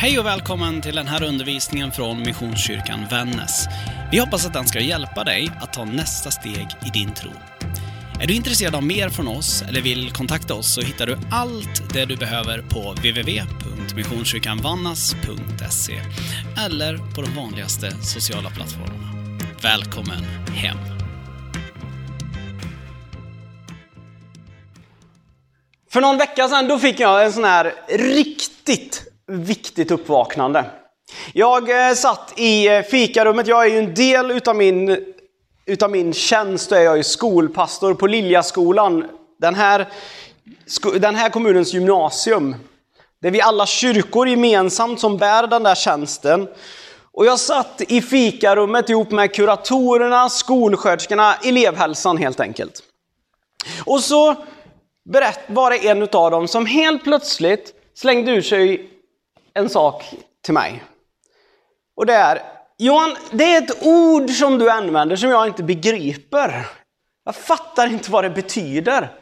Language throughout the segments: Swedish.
Hej och välkommen till den här undervisningen från Missionskyrkan Vännäs. Vi hoppas att den ska hjälpa dig att ta nästa steg i din tro. Är du intresserad av mer från oss eller vill kontakta oss så hittar du allt det du behöver på www.missionskyrkanvannas.se eller på de vanligaste sociala plattformarna. Välkommen hem! För någon vecka sedan då fick jag en sån här riktigt viktigt uppvaknande. Jag eh, satt i eh, fikarummet, jag är ju en del utav min, utav min tjänst, är jag ju skolpastor på Liljaskolan. Den här, den här kommunens gymnasium. Det är vi alla kyrkor gemensamt som bär den där tjänsten. Och jag satt i fikarummet ihop med kuratorerna, skolsköterskorna, elevhälsan helt enkelt. Och så berätt, var det en av dem som helt plötsligt slängde ur sig en sak till mig. Och det är, Johan, det är ett ord som du använder som jag inte begriper. Jag fattar inte vad det betyder.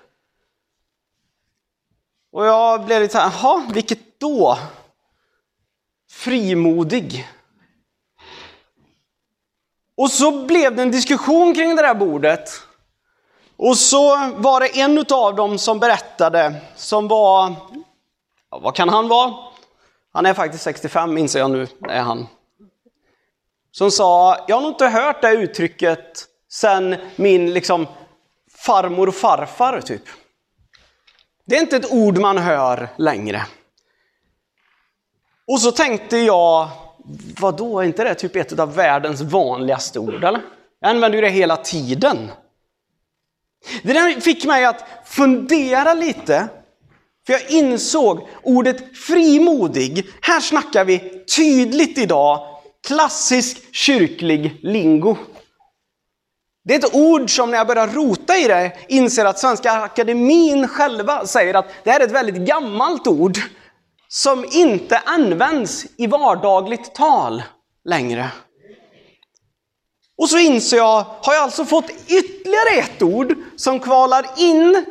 Och jag blev lite så här, jaha, vilket då? Frimodig. Och så blev det en diskussion kring det där bordet. Och så var det en av dem som berättade, som var, ja, vad kan han vara? Han är faktiskt 65 inser jag nu, är han. Som sa, jag har nog inte hört det uttrycket sen min liksom farmor och farfar typ. Det är inte ett ord man hör längre. Och så tänkte jag, vadå, är inte det typ ett av världens vanligaste ord eller? Jag använder ju det hela tiden. Det där fick mig att fundera lite för jag insåg ordet frimodig, här snackar vi tydligt idag, klassisk kyrklig lingo. Det är ett ord som när jag börjar rota i det inser att Svenska Akademin själva säger att det här är ett väldigt gammalt ord som inte används i vardagligt tal längre. Och så inser jag, har jag alltså fått ytterligare ett ord som kvalar in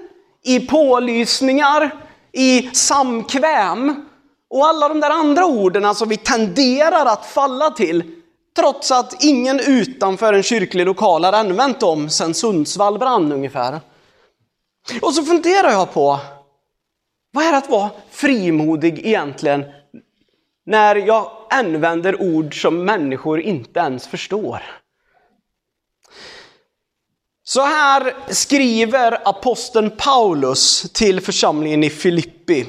i pålysningar, i samkväm och alla de där andra orden som vi tenderar att falla till trots att ingen utanför en kyrklig lokal har använt dem sedan Sundsvall brann ungefär. Och så funderar jag på, vad är det att vara frimodig egentligen när jag använder ord som människor inte ens förstår? Så här skriver aposteln Paulus till församlingen i Filippi.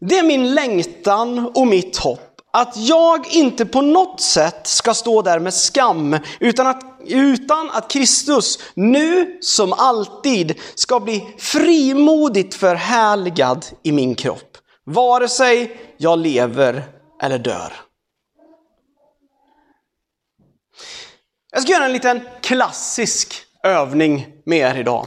Det är min längtan och mitt hopp att jag inte på något sätt ska stå där med skam, utan att, utan att Kristus nu som alltid ska bli frimodigt förhärligad i min kropp, vare sig jag lever eller dör. Jag ska göra en liten klassisk övning med er idag.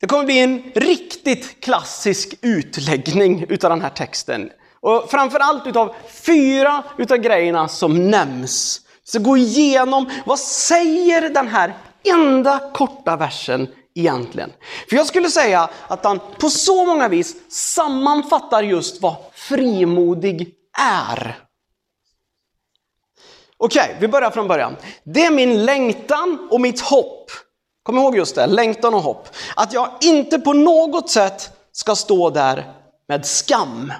Det kommer bli en riktigt klassisk utläggning utav den här texten. Och framförallt utav fyra utav grejerna som nämns. Så gå igenom, vad säger den här enda korta versen egentligen? För jag skulle säga att han på så många vis sammanfattar just vad frimodig är. Okej, okay, vi börjar från början. Det är min längtan och mitt hopp. Kom ihåg just det, längtan och hopp. Att jag inte på något sätt ska stå där med skam.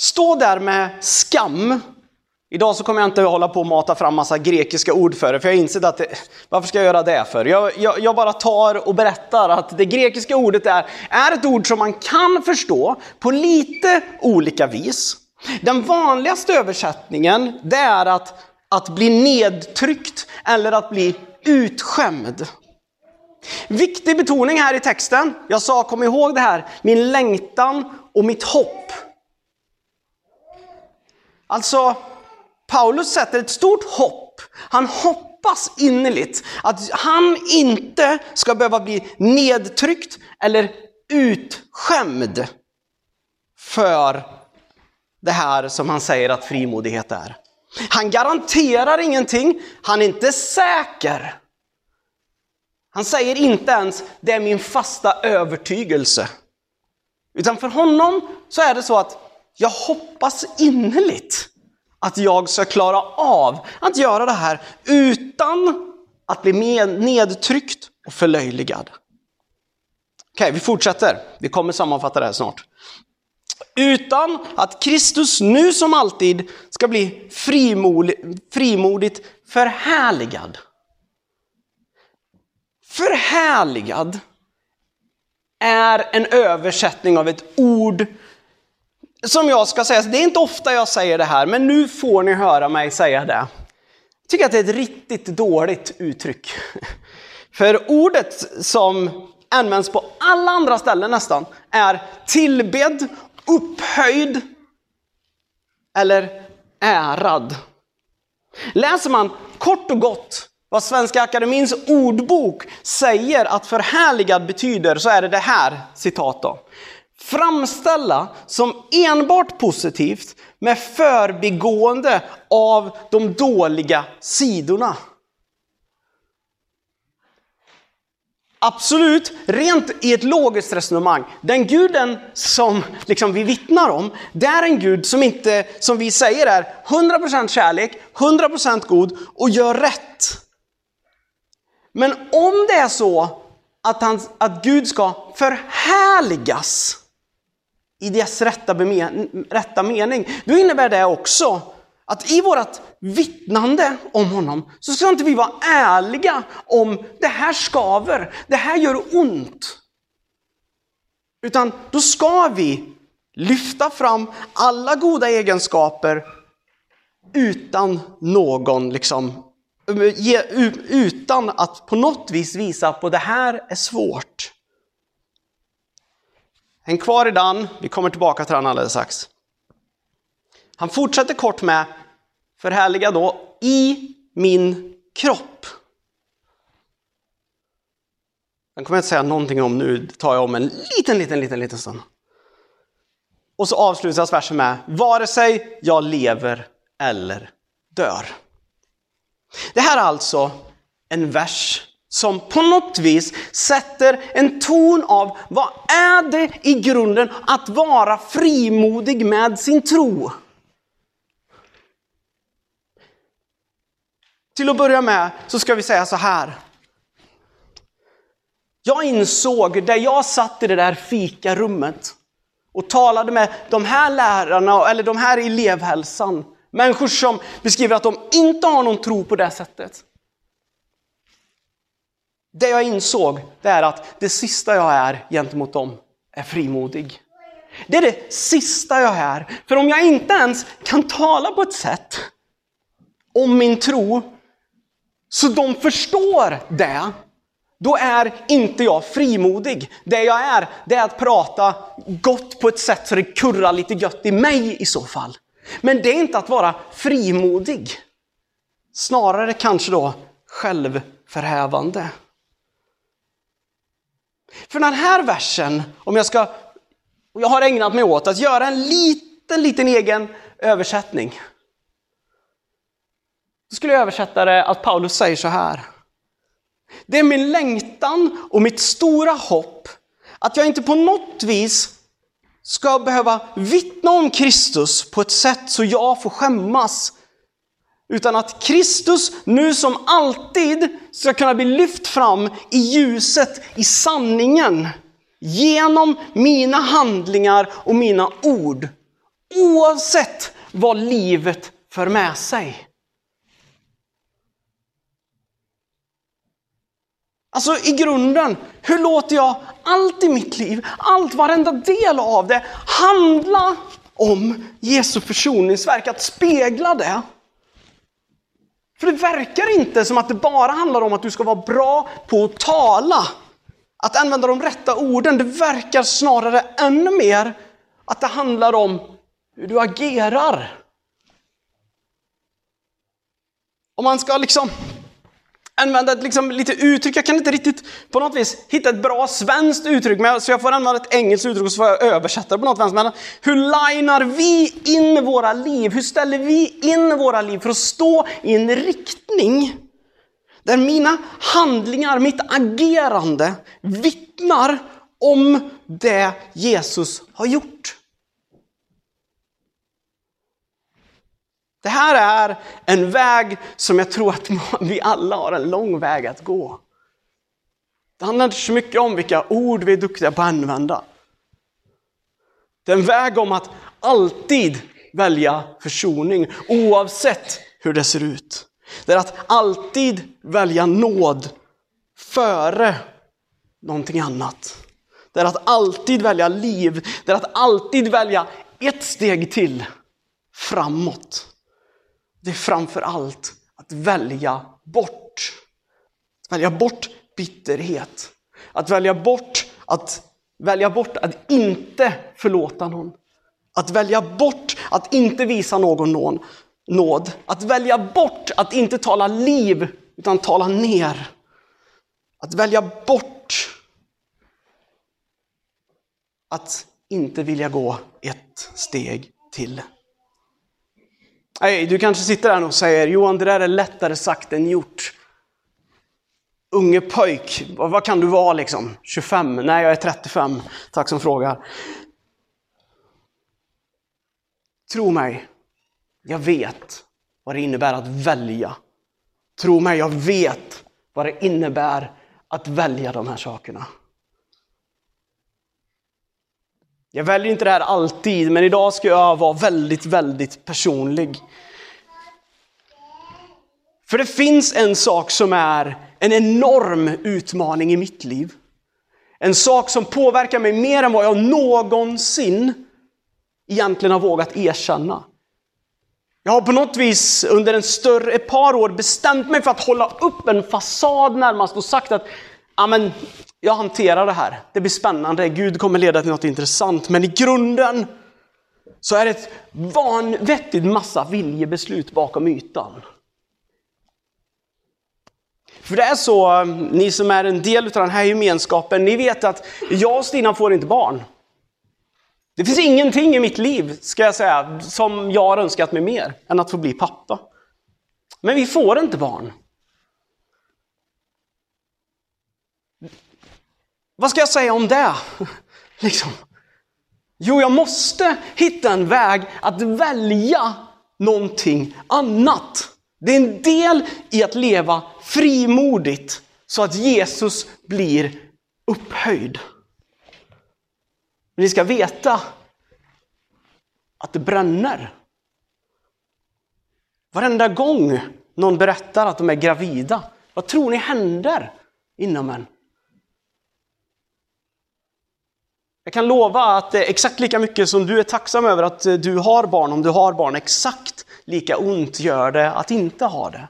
Stå där med skam. Idag så kommer jag inte hålla på och mata fram massa grekiska ord för det, för jag har insett att det, varför ska jag göra det för? Jag, jag, jag, bara tar och berättar att det grekiska ordet är, är ett ord som man kan förstå på lite olika vis. Den vanligaste översättningen det är att, att bli nedtryckt eller att bli utskämd. Viktig betoning här i texten. Jag sa, kom ihåg det här, min längtan och mitt hopp. Alltså, Paulus sätter ett stort hopp. Han hoppas innerligt att han inte ska behöva bli nedtryckt eller utskämd för det här som han säger att frimodighet är. Han garanterar ingenting, han är inte säker. Han säger inte ens, det är min fasta övertygelse. Utan för honom så är det så att jag hoppas innerligt att jag ska klara av att göra det här utan att bli nedtryckt och förlöjligad. Okej, vi fortsätter. Vi kommer sammanfatta det här snart. Utan att Kristus nu som alltid ska bli frimodigt förhärligad. Förhärligad är en översättning av ett ord som jag ska säga, det är inte ofta jag säger det här, men nu får ni höra mig säga det. Jag tycker att det är ett riktigt dåligt uttryck. För ordet som används på alla andra ställen nästan är tillbedd, upphöjd eller ärad. Läser man kort och gott vad Svenska Akademins ordbok säger att förhärligad betyder så är det det här citat då. Framställa som enbart positivt med förbigående av de dåliga sidorna. Absolut, rent i ett logiskt resonemang. Den guden som liksom vi vittnar om, det är en gud som inte, som vi säger är 100% kärlek, 100% god och gör rätt. Men om det är så att, han, att Gud ska förhärligas i dess rätta, rätta mening, då innebär det också att i vårt vittnande om honom så ska inte vi vara ärliga om det här skaver, det här gör ont. Utan då ska vi lyfta fram alla goda egenskaper utan någon liksom utan att på något vis visa på det här är svårt. Häng kvar i den, vi kommer tillbaka till den alldeles strax. Han fortsätter kort med, förhärliga då, i min kropp. Den kommer jag inte säga någonting om nu, det tar jag om en liten, liten, liten, liten stund. Och så avslutas versen med, vare sig jag lever eller dör. Det här är alltså en vers som på något vis sätter en ton av vad är det i grunden att vara frimodig med sin tro. Till att börja med så ska vi säga så här. Jag insåg där jag satt i det där fikarummet och talade med de här lärarna, eller de här elevhälsan, människor som beskriver att de inte har någon tro på det sättet. Det jag insåg, det är att det sista jag är gentemot dem är frimodig. Det är det sista jag är. För om jag inte ens kan tala på ett sätt om min tro så de förstår det, då är inte jag frimodig. Det jag är, det är att prata gott på ett sätt så det kurrar lite gött i mig i så fall. Men det är inte att vara frimodig. Snarare kanske då självförhävande. För den här versen, om jag ska, jag har ägnat mig åt att göra en liten, liten egen översättning. Då skulle jag översätta det att Paulus säger så här. Det är min längtan och mitt stora hopp att jag inte på något vis ska behöva vittna om Kristus på ett sätt så jag får skämmas. Utan att Kristus nu som alltid ska kunna bli lyft fram i ljuset, i sanningen. Genom mina handlingar och mina ord. Oavsett vad livet för med sig. Alltså i grunden, hur låter jag allt i mitt liv, allt, varenda del av det handla om Jesu försoningsverk, att spegla det. För det verkar inte som att det bara handlar om att du ska vara bra på att tala. Att använda de rätta orden. Det verkar snarare ännu mer att det handlar om hur du agerar. Om man ska liksom använda ett liksom lite uttryck. Jag kan inte riktigt på något vis hitta ett bra svenskt uttryck, men så jag får använda ett engelskt uttryck och så får jag översätta det på något vänster. Men hur linar vi in våra liv? Hur ställer vi in våra liv för att stå i en riktning där mina handlingar, mitt agerande vittnar om det Jesus har gjort. Det här är en väg som jag tror att vi alla har en lång väg att gå. Det handlar inte så mycket om vilka ord vi är duktiga på att använda. Det är en väg om att alltid välja försoning oavsett hur det ser ut. Det är att alltid välja nåd före någonting annat. Det är att alltid välja liv. Det är att alltid välja ett steg till framåt. Det är framför allt att välja bort. Att välja bort bitterhet. Att välja bort att välja bort att inte förlåta någon. Att välja bort att inte visa någon nåd. Att välja bort att inte tala liv utan tala ner. Att välja bort att inte vilja gå ett steg till. Nej, du kanske sitter där och säger Johan, det där är lättare sagt än gjort. Unge pojk, vad kan du vara liksom? 25? Nej, jag är 35. Tack som frågar. Tro mig, jag vet vad det innebär att välja. Tro mig, jag vet vad det innebär att välja de här sakerna. Jag väljer inte det här alltid, men idag ska jag vara väldigt, väldigt personlig. För det finns en sak som är en enorm utmaning i mitt liv. En sak som påverkar mig mer än vad jag någonsin egentligen har vågat erkänna. Jag har på något vis under en större, ett par år bestämt mig för att hålla upp en fasad närmast och sagt att Amen, jag hanterar det här. Det blir spännande. Gud kommer leda till något intressant. Men i grunden så är det ett vanvettigt massa viljebeslut bakom ytan. För det är så, eh, ni som är en del av den här gemenskapen, ni vet att jag och Stina får inte barn. Det finns ingenting i mitt liv, ska jag säga, som jag har önskat mig mer än att få bli pappa. Men vi får inte barn. Vad ska jag säga om det? Liksom. Jo, jag måste hitta en väg att välja någonting annat. Det är en del i att leva frimodigt så att Jesus blir upphöjd. Men ni ska veta att det bränner. Varenda gång någon berättar att de är gravida, vad tror ni händer inom en? Jag kan lova att eh, exakt lika mycket som du är tacksam över att eh, du har barn, om du har barn, exakt lika ont gör det att inte ha det.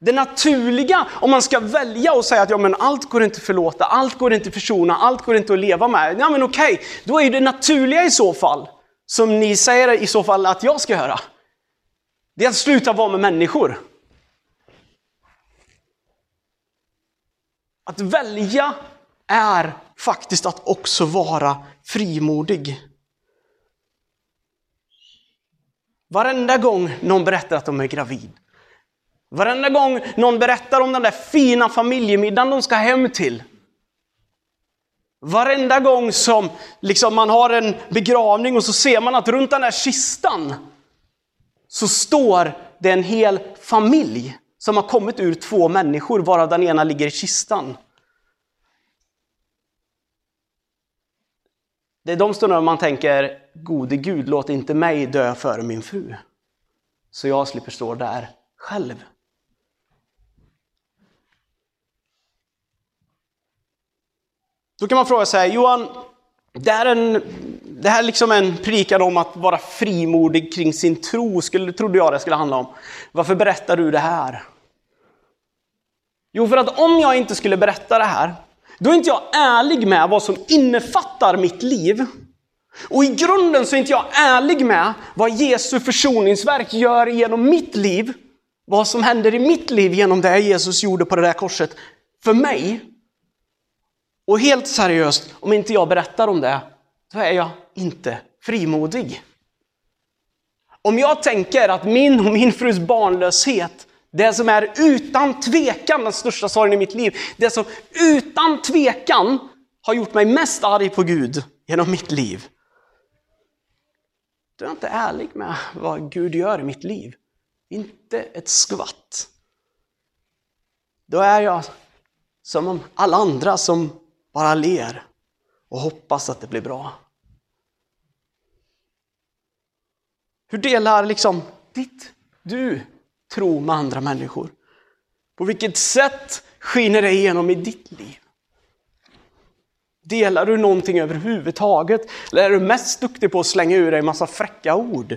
Det naturliga, om man ska välja och säga att ja, men allt går inte att förlåta, allt går inte att försona, allt går inte att leva med. Ja men okej, då är det naturliga i så fall, som ni säger i så fall att jag ska göra, det är att sluta vara med människor. Att välja är faktiskt att också vara frimodig. Varenda gång någon berättar att de är gravid, varenda gång någon berättar om den där fina familjemiddagen de ska hem till, Varenda gång som liksom man har en begravning och så ser man att runt den där kistan så står det en hel familj som har kommit ur två människor, varav den ena ligger i kistan. Det är de stunderna man tänker, gode Gud, låt inte mig dö före min fru. Så jag slipper stå där själv. Då kan man fråga sig, Johan, det här är, en, det här är liksom en predikan om att vara frimodig kring sin tro, skulle, trodde jag det skulle handla om. Varför berättar du det här? Jo, för att om jag inte skulle berätta det här, då är inte jag ärlig med vad som innefattar mitt liv. Och i grunden så är inte jag ärlig med vad Jesu försoningsverk gör genom mitt liv. Vad som händer i mitt liv genom det Jesus gjorde på det där korset för mig. Och helt seriöst, om inte jag berättar om det, då är jag inte frimodig. Om jag tänker att min och min frus barnlöshet, det som är utan tvekan den största sorgen i mitt liv. Det som utan tvekan har gjort mig mest arg på Gud genom mitt liv. Du är inte ärlig med vad Gud gör i mitt liv. Inte ett skvatt. Då är jag som alla andra som bara ler och hoppas att det blir bra. Hur delar liksom ditt, du, tro med andra människor? På vilket sätt skiner det igenom i ditt liv? Delar du någonting överhuvudtaget? Eller är du mest duktig på att slänga ur dig en massa fräcka ord?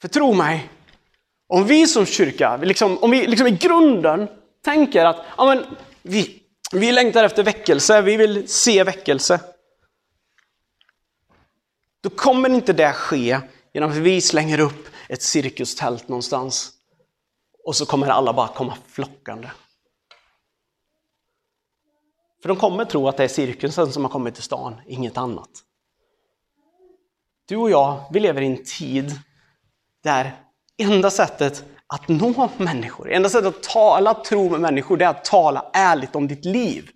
För tro mig, om vi som kyrka, liksom, om vi liksom i grunden tänker att ja, men, vi, vi längtar efter väckelse, vi vill se väckelse. Då kommer inte det ske genom att vi slänger upp ett cirkustält någonstans och så kommer alla bara komma flockande. För de kommer tro att det är cirkusen som har kommit till stan, inget annat. Du och jag, vi lever i en tid där enda sättet att nå människor, enda sättet att tala tro med människor, det är att tala ärligt om ditt liv.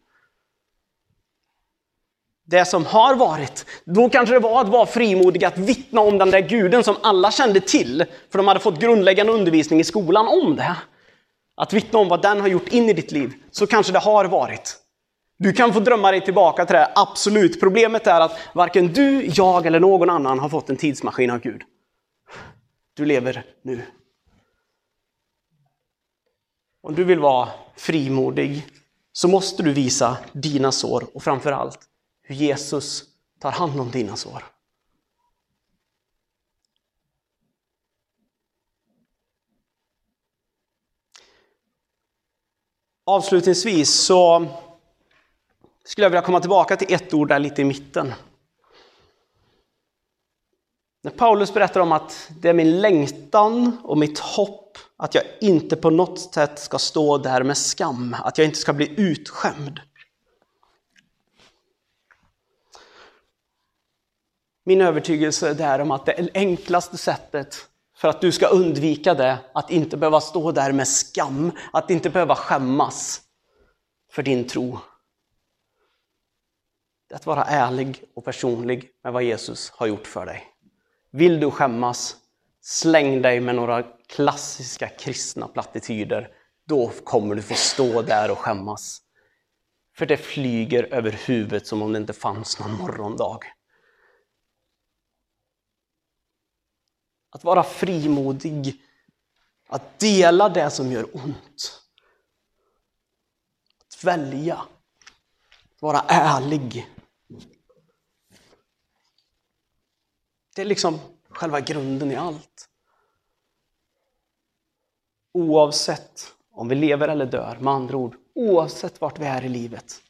Det som har varit, då kanske det var att vara frimodig att vittna om den där guden som alla kände till, för de hade fått grundläggande undervisning i skolan om det. Att vittna om vad den har gjort in i ditt liv, så kanske det har varit. Du kan få drömma dig tillbaka till det, absolut. Problemet är att varken du, jag eller någon annan har fått en tidsmaskin av Gud. Du lever nu. Om du vill vara frimodig så måste du visa dina sår och framförallt hur Jesus tar hand om dina sår. Avslutningsvis så skulle jag vilja komma tillbaka till ett ord där lite i mitten. När Paulus berättar om att det är min längtan och mitt hopp att jag inte på något sätt ska stå där med skam, att jag inte ska bli utskämd. Min övertygelse är om att det enklaste sättet för att du ska undvika det, att inte behöva stå där med skam, att inte behöva skämmas för din tro. Det är att vara ärlig och personlig med vad Jesus har gjort för dig. Vill du skämmas, släng dig med några klassiska kristna plattityder. Då kommer du få stå där och skämmas. För det flyger över huvudet som om det inte fanns någon morgondag. Att vara frimodig, att dela det som gör ont. Att välja, att vara ärlig. Det är liksom själva grunden i allt. Oavsett om vi lever eller dör, med andra ord, oavsett vart vi är i livet.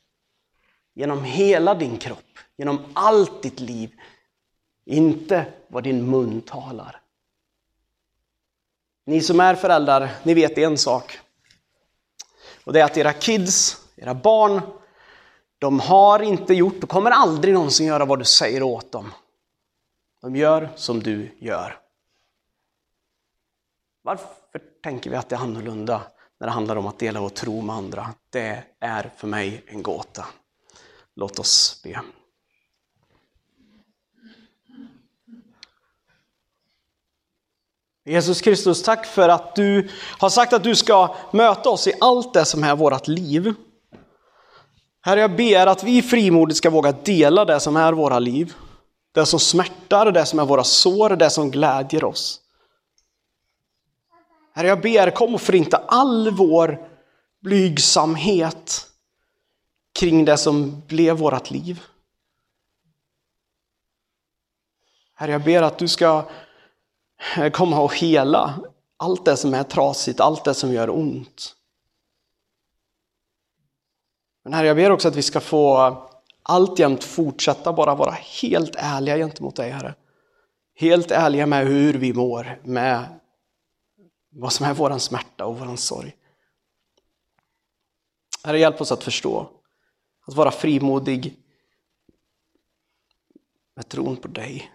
Genom hela din kropp, genom allt ditt liv. Inte vad din mun talar. Ni som är föräldrar, ni vet en sak. Och det är att era kids, era barn, de har inte gjort och kommer aldrig någonsin göra vad du säger åt dem. De gör som du gör. Varför tänker vi att det är annorlunda när det handlar om att dela vår tro med andra? Det är för mig en gåta. Låt oss be. Jesus Kristus, tack för att du har sagt att du ska möta oss i allt det som är vårt liv. Herre, jag ber att vi frimodigt ska våga dela det som är våra liv. Det som smärtar, det som är våra sår, det som glädjer oss. Herre, jag ber, kom och förinta all vår blygsamhet kring det som blev vårt liv. Herre, jag ber att du ska Eh, komma och hela allt det som är trasigt, allt det som gör ont. Men Herre, jag ber också att vi ska få alltjämt fortsätta bara vara helt ärliga gentemot dig, Herre. Helt ärliga med hur vi mår, med vad som är vår smärta och vår sorg. Herre, hjälp oss att förstå, att vara frimodig med tron på dig.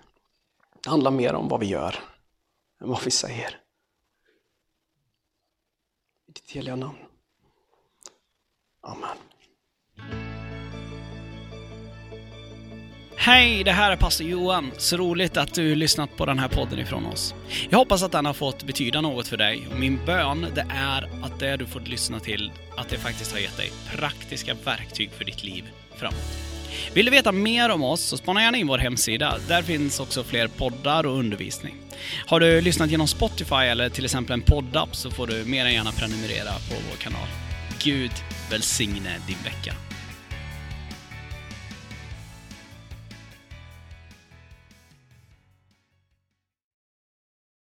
Det handlar mer om vad vi gör än vad vi säger. I ditt heliga namn. Amen. Hej, det här är pastor Johan. Så roligt att du lyssnat på den här podden ifrån oss. Jag hoppas att den har fått betyda något för dig och min bön det är att det du fått lyssna till, att det faktiskt har gett dig praktiska verktyg för ditt liv framåt. Vill du veta mer om oss så spana gärna in vår hemsida. Där finns också fler poddar och undervisning. Har du lyssnat genom Spotify eller till exempel en poddapp så får du mer än gärna prenumerera på vår kanal. Gud välsigne din vecka.